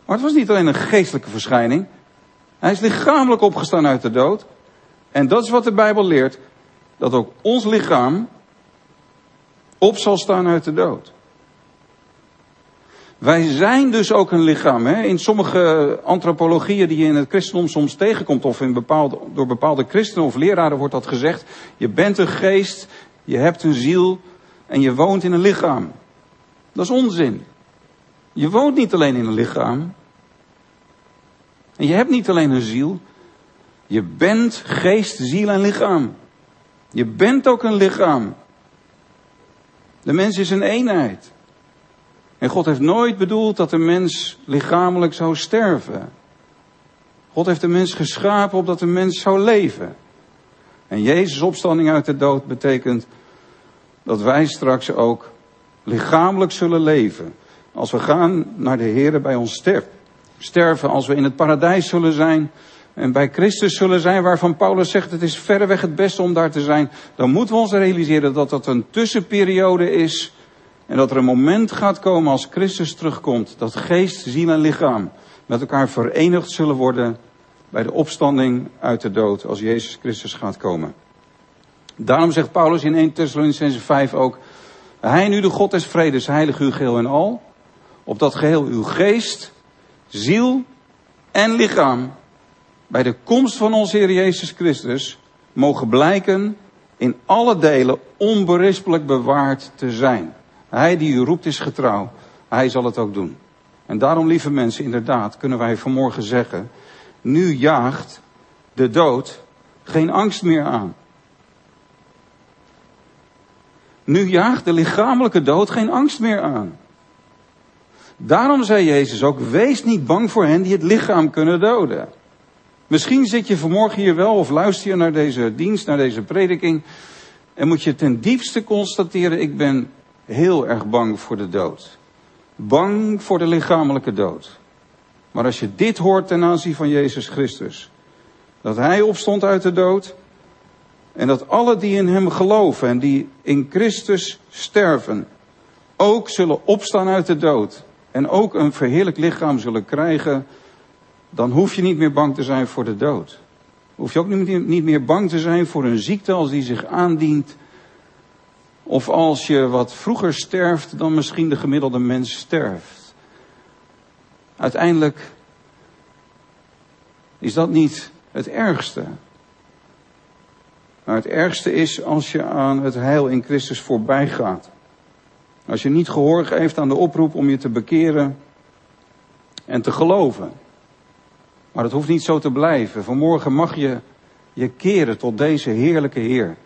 Maar het was niet alleen een geestelijke verschijning. Hij is lichamelijk opgestaan uit de dood. En dat is wat de Bijbel leert. Dat ook ons lichaam op zal staan uit de dood. Wij zijn dus ook een lichaam. Hè? In sommige antropologieën die je in het christendom soms tegenkomt, of in bepaalde, door bepaalde christenen of leraren wordt dat gezegd. Je bent een geest, je hebt een ziel en je woont in een lichaam. Dat is onzin. Je woont niet alleen in een lichaam. En je hebt niet alleen een ziel. Je bent geest, ziel en lichaam. Je bent ook een lichaam. De mens is een eenheid. En God heeft nooit bedoeld dat de mens lichamelijk zou sterven. God heeft de mens geschapen opdat de mens zou leven. En Jezus' opstanding uit de dood betekent dat wij straks ook lichamelijk zullen leven. Als we gaan naar de Heer bij ons sterven. Sterven als we in het paradijs zullen zijn. En bij Christus zullen zijn waarvan Paulus zegt het is verreweg het beste om daar te zijn. Dan moeten we ons realiseren dat dat een tussenperiode is en dat er een moment gaat komen als Christus terugkomt, dat geest, ziel en lichaam met elkaar verenigd zullen worden bij de opstanding uit de dood, als Jezus Christus gaat komen. Daarom zegt Paulus in 1 Thessalonicense 5 ook, Hij nu de God des vredes, heilig uw geheel en al, opdat geheel uw geest, ziel en lichaam bij de komst van onze Heer Jezus Christus mogen blijken in alle delen onberispelijk bewaard te zijn. Hij die u roept is getrouw. Hij zal het ook doen. En daarom, lieve mensen, inderdaad, kunnen wij vanmorgen zeggen, nu jaagt de dood geen angst meer aan. Nu jaagt de lichamelijke dood geen angst meer aan. Daarom zei Jezus ook, wees niet bang voor hen die het lichaam kunnen doden. Misschien zit je vanmorgen hier wel of luister je naar deze dienst, naar deze prediking. En moet je ten diepste constateren, ik ben heel erg bang voor de dood. Bang voor de lichamelijke dood. Maar als je dit hoort ten aanzien van Jezus Christus, dat Hij opstond uit de dood en dat alle die in Hem geloven en die in Christus sterven, ook zullen opstaan uit de dood en ook een verheerlijk lichaam zullen krijgen, dan hoef je niet meer bang te zijn voor de dood. Hoef je ook niet meer bang te zijn voor een ziekte als die zich aandient. Of als je wat vroeger sterft dan misschien de gemiddelde mens sterft. Uiteindelijk is dat niet het ergste. Maar het ergste is als je aan het heil in Christus voorbij gaat. Als je niet gehoor geeft aan de oproep om je te bekeren en te geloven. Maar het hoeft niet zo te blijven. Vanmorgen mag je je keren tot deze heerlijke Heer.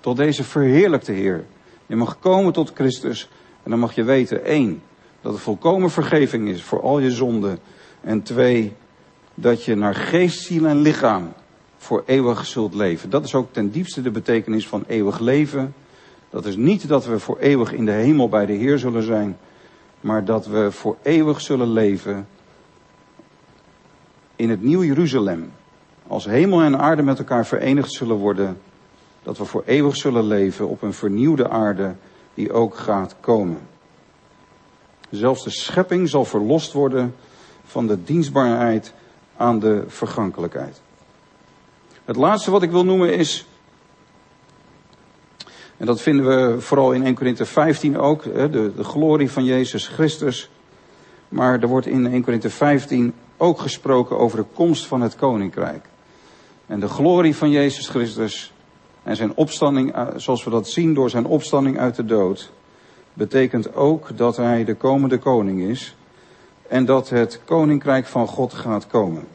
Tot deze verheerlijkte Heer. Je mag komen tot Christus. En dan mag je weten, één, dat er volkomen vergeving is voor al je zonden. En twee, dat je naar geest, ziel en lichaam voor eeuwig zult leven. Dat is ook ten diepste de betekenis van eeuwig leven. Dat is niet dat we voor eeuwig in de hemel bij de Heer zullen zijn, maar dat we voor eeuwig zullen leven in het nieuw Jeruzalem. Als hemel en aarde met elkaar verenigd zullen worden, dat we voor eeuwig zullen leven op een vernieuwde aarde die ook gaat komen. Zelfs de schepping zal verlost worden van de dienstbaarheid aan de vergankelijkheid. Het laatste wat ik wil noemen is, en dat vinden we vooral in 1 Korinthe 15 ook, de, de glorie van Jezus Christus. Maar er wordt in 1 Korinthe 15 ook gesproken over de komst van het koninkrijk. En de glorie van Jezus Christus en zijn opstanding, zoals we dat zien door zijn opstanding uit de dood, betekent ook dat hij de komende koning is en dat het koninkrijk van God gaat komen.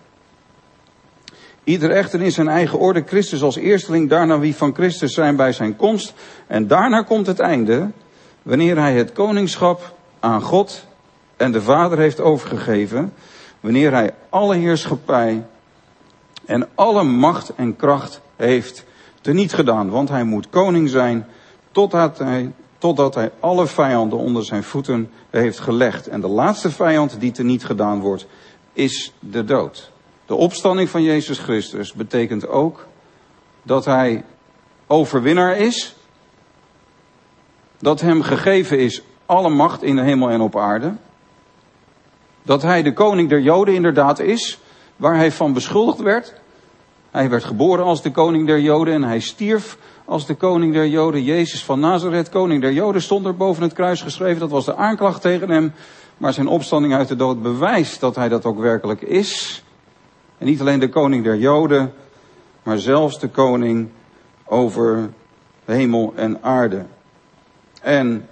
Ieder echter in zijn eigen orde, Christus als eersteling, daarna wie van Christus zijn bij zijn komst. En daarna komt het einde, wanneer hij het koningschap aan God en de Vader heeft overgegeven, wanneer hij alle heerschappij en alle macht en kracht heeft teniet gedaan. Want hij moet koning zijn totdat hij, totdat hij alle vijanden onder zijn voeten heeft gelegd. En de laatste vijand die teniet gedaan wordt, is de dood. De opstanding van Jezus Christus betekent ook dat hij overwinnaar is. Dat hem gegeven is alle macht in de hemel en op aarde. Dat hij de koning der Joden inderdaad is, waar hij van beschuldigd werd. Hij werd geboren als de koning der Joden en hij stierf als de koning der Joden. Jezus van Nazareth, koning der Joden, stond er boven het kruis geschreven. Dat was de aanklacht tegen hem. Maar zijn opstanding uit de dood bewijst dat hij dat ook werkelijk is. En niet alleen de koning der Joden, maar zelfs de koning over hemel en aarde. En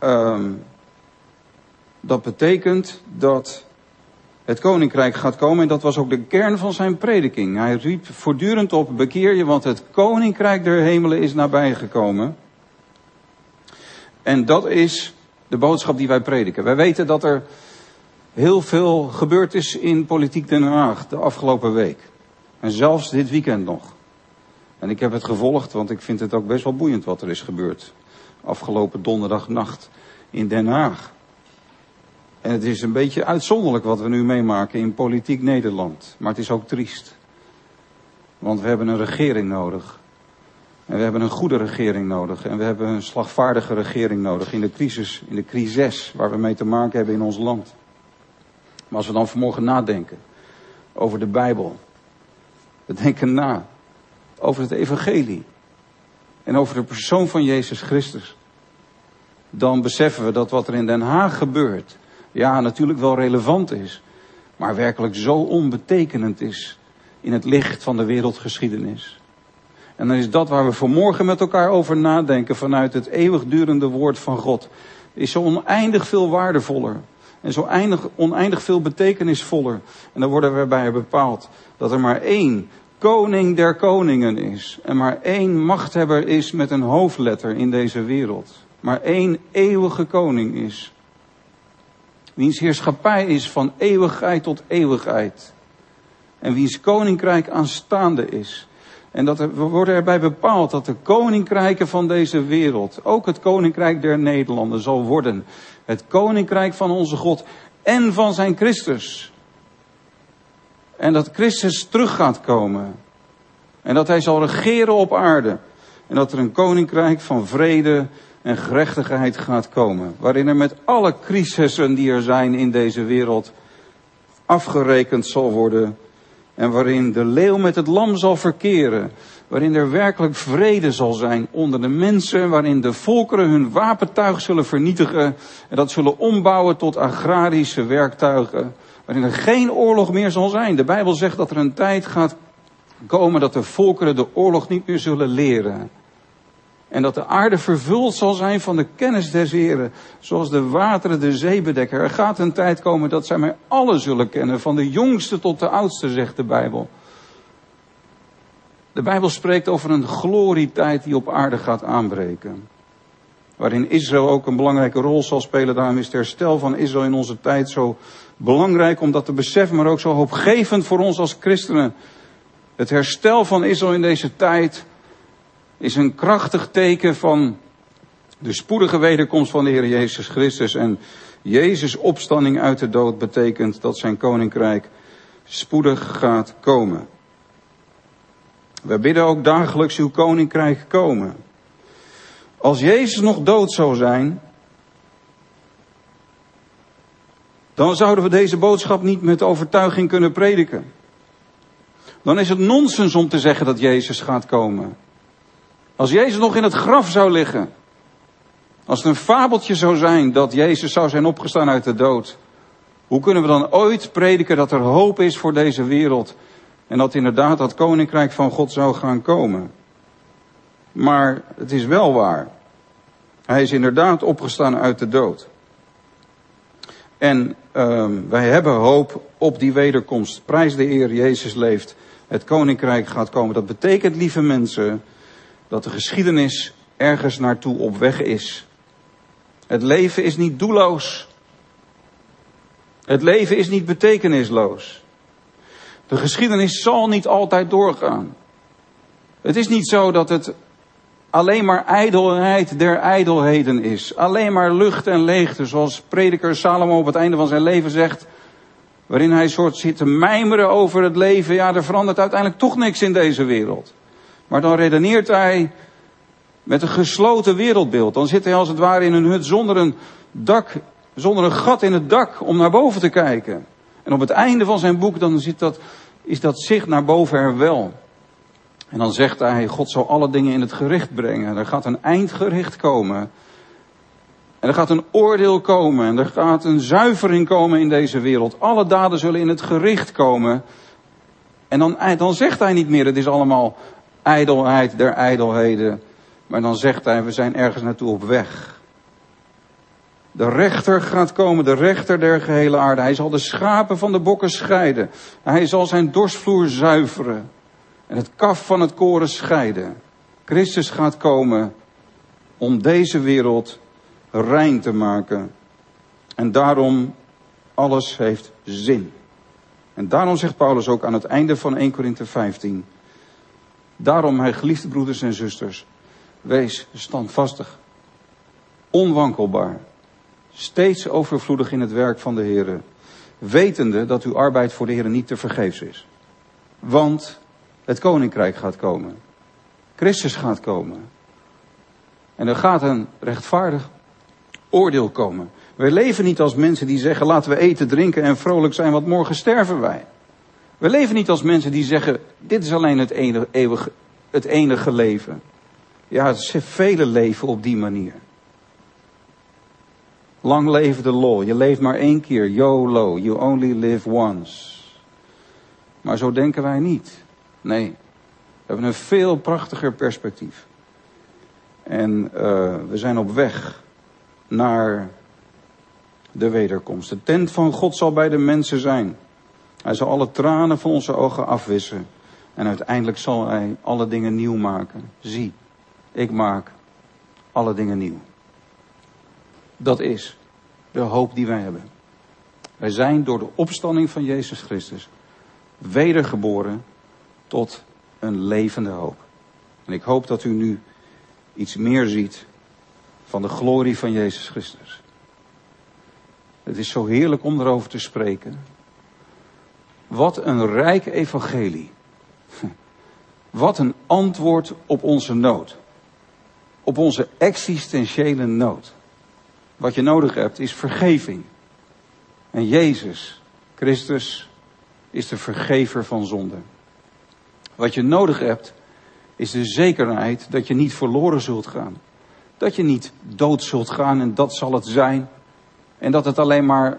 um, dat betekent dat het koninkrijk gaat komen en dat was ook de kern van zijn prediking. Hij riep voortdurend op, bekeer je, want het koninkrijk der hemelen is nabijgekomen. En dat is de boodschap die wij prediken. Wij weten dat er heel veel gebeurd is in politiek Den Haag de afgelopen week. En zelfs dit weekend nog. En ik heb het gevolgd, want ik vind het ook best wel boeiend wat er is gebeurd. Afgelopen donderdagnacht in Den Haag. En het is een beetje uitzonderlijk wat we nu meemaken in politiek Nederland. Maar het is ook triest. Want we hebben een regering nodig. En we hebben een goede regering nodig. En we hebben een slagvaardige regering nodig in de crisis, in de crisis waar we mee te maken hebben in ons land. Maar als we dan vanmorgen nadenken over de Bijbel. We denken na over het evangelie. En over de persoon van Jezus Christus. Dan beseffen we dat wat er in Den Haag gebeurt ja, natuurlijk wel relevant is, maar werkelijk zo onbetekenend is in het licht van de wereldgeschiedenis. En dan is dat waar we vanmorgen met elkaar over nadenken vanuit het eeuwigdurende woord van God, is zo oneindig veel waardevoller en zo eindig, oneindig veel betekenisvoller. En dan worden we bij bepaald dat er maar één koning der koningen is. En maar één machthebber is met een hoofdletter in deze wereld. Maar één eeuwige koning is. Wiens heerschappij is van eeuwigheid tot eeuwigheid. En wiens koninkrijk aanstaande is. En dat er, we worden erbij bepaald dat de koninkrijken van deze wereld, ook het koninkrijk der Nederlanden, zal worden. Het koninkrijk van onze God en van zijn Christus. En dat Christus terug gaat komen. En dat hij zal regeren op aarde. En dat er een koninkrijk van vrede en gerechtigheid gaat komen. Waarin er met alle crisissen die er zijn in deze wereld afgerekend zal worden. En waarin de leeuw met het lam zal verkeren. Waarin er werkelijk vrede zal zijn onder de mensen. Waarin de volkeren hun wapentuig zullen vernietigen. En dat zullen ombouwen tot agrarische werktuigen. Waarin er geen oorlog meer zal zijn. De Bijbel zegt dat er een tijd gaat komen dat de volkeren de oorlog niet meer zullen leren. En dat de aarde vervuld zal zijn van de kennis des Heren, zoals de wateren de zee bedekken. Er gaat een tijd komen dat zij mij alle zullen kennen, van de jongste tot de oudste, zegt de Bijbel. De Bijbel spreekt over een glorietijd die op aarde gaat aanbreken. Waarin Israël ook een belangrijke rol zal spelen. Daarom is het herstel van Israël in onze tijd zo belangrijk om dat te beseffen, maar ook zo hoopgevend voor ons als christenen. Het herstel van Israël in deze tijd is een krachtig teken van de spoedige wederkomst van de Heer Jezus Christus. En Jezus' opstanding uit de dood betekent dat zijn koninkrijk spoedig gaat komen. We bidden ook dagelijks uw koninkrijk komen. Als Jezus nog dood zou zijn, dan zouden we deze boodschap niet met overtuiging kunnen prediken. Dan is het nonsens om te zeggen dat Jezus gaat komen. Als Jezus nog in het graf zou liggen. Als het een fabeltje zou zijn dat Jezus zou zijn opgestaan uit de dood. Hoe kunnen we dan ooit prediken dat er hoop is voor deze wereld? En dat inderdaad dat koninkrijk van God zou gaan komen? Maar het is wel waar. Hij is inderdaad opgestaan uit de dood. En uh, wij hebben hoop op die wederkomst. Prijs de Heer, Jezus leeft. Het koninkrijk gaat komen. Dat betekent, lieve mensen, dat de geschiedenis ergens naartoe op weg is. Het leven is niet doelloos. Het leven is niet betekenisloos. De geschiedenis zal niet altijd doorgaan. Het is niet zo dat het alleen maar ijdelheid der ijdelheden is. Alleen maar lucht en leegte, zoals prediker Salomo op het einde van zijn leven zegt. Waarin hij soort zit te mijmeren over het leven. Ja, er verandert uiteindelijk toch niks in deze wereld. Maar dan redeneert hij met een gesloten wereldbeeld. Dan zit hij als het ware in een hut zonder een dak, zonder een gat in het dak om naar boven te kijken. En op het einde van zijn boek dan zit dat, is dat zicht naar boven er wel. En dan zegt hij, God zal alle dingen in het gericht brengen. Er gaat een eindgericht komen. En er gaat een oordeel komen. En er gaat een zuivering komen in deze wereld. Alle daden zullen in het gericht komen. En dan, dan zegt hij niet meer, het is allemaal ijdelheid der ijdelheden. Maar dan zegt hij, we zijn ergens naartoe op weg. De rechter gaat komen, de rechter der gehele aarde. Hij zal de schapen van de bokken scheiden. Hij zal zijn dorsvloer zuiveren. En het kaf van het koren scheiden. Christus gaat komen om deze wereld rein te maken. En daarom alles heeft zin. En daarom zegt Paulus ook aan het einde van 1 Korinthe 15. Daarom, mijn geliefde broeders en zusters, wees standvastig, onwankelbaar, steeds overvloedig in het werk van de Heer, wetende dat uw arbeid voor de Heer niet te vergeefs is. Want het koninkrijk gaat komen. Christus gaat komen. En er gaat een rechtvaardig oordeel komen. Wij leven niet als mensen die zeggen laten we eten, drinken en vrolijk zijn, want morgen sterven wij. We leven niet als mensen die zeggen, dit is alleen het enige, het leven. Ja, het is vele leven op die manier. Lang leven de lol. Je leeft maar één keer. YOLO. You only live once. Maar zo denken wij niet. Nee. We hebben een veel prachtiger perspectief. En uh, we zijn op weg naar de wederkomst. De tent van God zal bij de mensen zijn. Hij zal alle tranen van onze ogen afwissen. En uiteindelijk zal hij alle dingen nieuw maken. Zie, ik maak alle dingen nieuw. Dat is de hoop die wij hebben. Wij zijn door de opstanding van Jezus Christus wedergeboren tot een levende hoop. En ik hoop dat u nu iets meer ziet van de glorie van Jezus Christus. Het is zo heerlijk om erover te spreken. Wat een rijk evangelie. Wat een antwoord op onze nood. Op onze existentiële nood. Wat je nodig hebt is vergeving. En Jezus, Christus, is de vergever van zonde. Wat je nodig hebt is de zekerheid dat je niet verloren zult gaan. Dat je niet dood zult gaan en dat zal het zijn. En dat het alleen maar,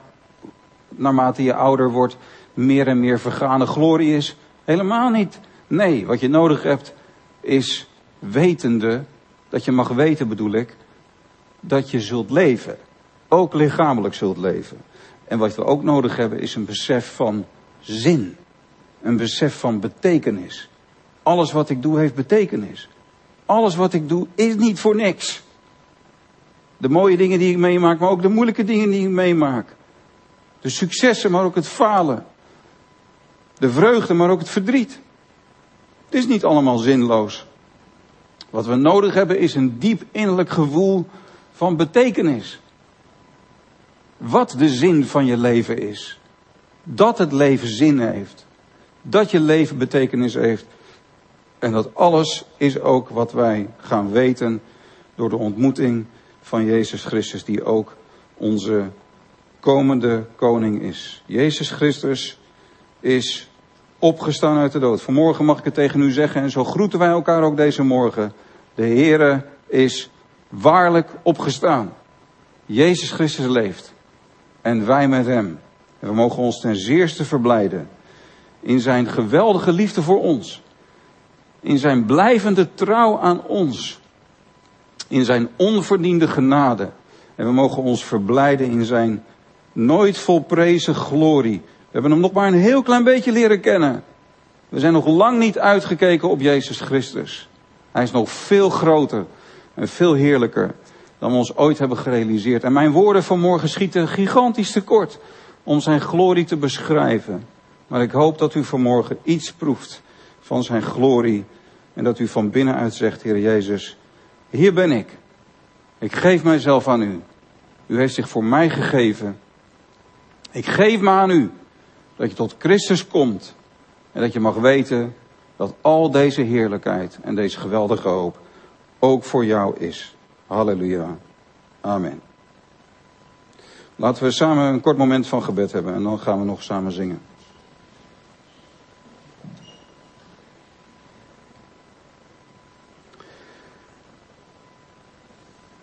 naarmate je ouder wordt, meer en meer vergane glorie is. Helemaal niet. Nee, wat je nodig hebt is wetende, dat je mag weten bedoel ik, dat je zult leven. Ook lichamelijk zult leven. En wat we ook nodig hebben is een besef van zin. Een besef van betekenis. Alles wat ik doe heeft betekenis. Alles wat ik doe is niet voor niks. De mooie dingen die ik meemaak, maar ook de moeilijke dingen die ik meemaak. De successen, maar ook het falen. De vreugde, maar ook het verdriet. Het is niet allemaal zinloos. Wat we nodig hebben is een diep innerlijk gevoel van betekenis. Wat de zin van je leven is. Dat het leven zin heeft. Dat je leven betekenis heeft. En dat alles is ook wat wij gaan weten door de ontmoeting van Jezus Christus, die ook onze komende koning is. Jezus Christus is opgestaan uit de dood. Vanmorgen mag ik het tegen u zeggen en zo groeten wij elkaar ook deze morgen. De Heere is waarlijk opgestaan. Jezus Christus leeft en wij met hem. En we mogen ons ten zeerste verblijden in zijn geweldige liefde voor ons. In zijn blijvende trouw aan ons. In zijn onverdiende genade. En we mogen ons verblijden in zijn nooit volprezen glorie. We hebben hem nog maar een heel klein beetje leren kennen. We zijn nog lang niet uitgekeken op Jezus Christus. Hij is nog veel groter en veel heerlijker dan we ons ooit hebben gerealiseerd. En mijn woorden vanmorgen schieten gigantisch tekort om zijn glorie te beschrijven. Maar ik hoop dat u vanmorgen iets proeft van zijn glorie en dat u van binnenuit zegt, Heer Jezus, hier ben ik. Ik geef mijzelf aan u. U heeft zich voor mij gegeven. Ik geef me aan u dat je tot Christus komt en dat je mag weten dat al deze heerlijkheid en deze geweldige hoop ook voor jou is. Halleluja. Amen. Laten we samen een kort moment van gebed hebben en dan gaan we nog samen zingen.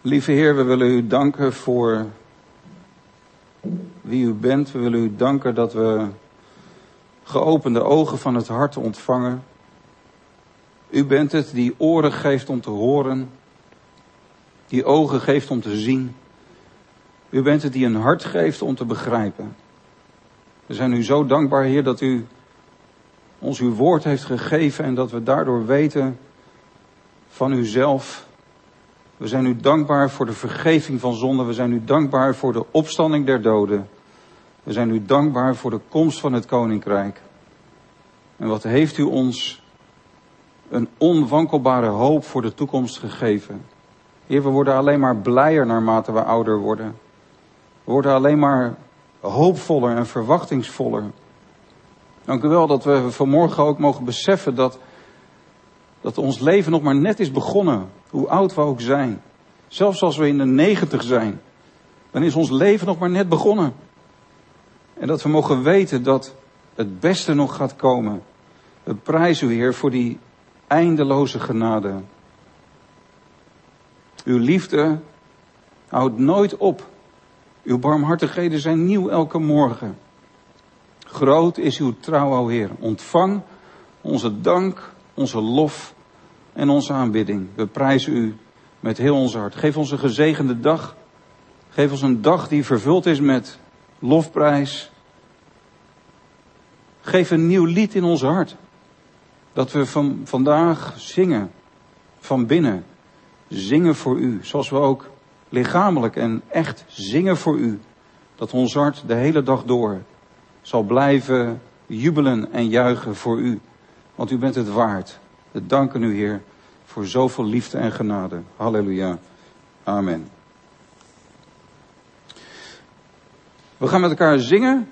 Lieve Heer, we willen u danken voor wie u bent. We willen u danken dat we geopende ogen van het hart ontvangen. U bent het die oren geeft om te horen, die ogen geeft om te zien. U bent het die een hart geeft om te begrijpen. We zijn u zo dankbaar, Heer, dat u ons uw woord heeft gegeven en dat we daardoor weten van uzelf. We zijn u dankbaar voor de vergeving van zonde. We zijn u dankbaar voor de opstanding der doden. We zijn u dankbaar voor de komst van het koninkrijk. En wat heeft u ons een onwankelbare hoop voor de toekomst gegeven. Heer, we worden alleen maar blijer naarmate we ouder worden. We worden alleen maar hoopvoller en verwachtingsvoller. Dank u wel dat we vanmorgen ook mogen beseffen dat, dat ons leven nog maar net is begonnen. Hoe oud we ook zijn. Zelfs als we in de negentig zijn. Dan is ons leven nog maar net begonnen. En dat we mogen weten dat het beste nog gaat komen. We prijzen u, Heer, voor die eindeloze genade. Uw liefde houdt nooit op. Uw barmhartigheden zijn nieuw elke morgen. Groot is uw trouw, o Heer. Ontvang onze dank, onze lof en onze aanbidding. We prijzen u met heel ons hart. Geef ons een gezegende dag. Geef ons een dag die vervuld is met lofprijs. Geef een nieuw lied in ons hart. Dat we van vandaag zingen van binnen. Zingen voor u. Zoals we ook lichamelijk en echt zingen voor u. Dat ons hart de hele dag door zal blijven jubelen en juichen voor u. Want u bent het waard. We danken u, Heer, voor zoveel liefde en genade. Halleluja. Amen. We gaan met elkaar zingen.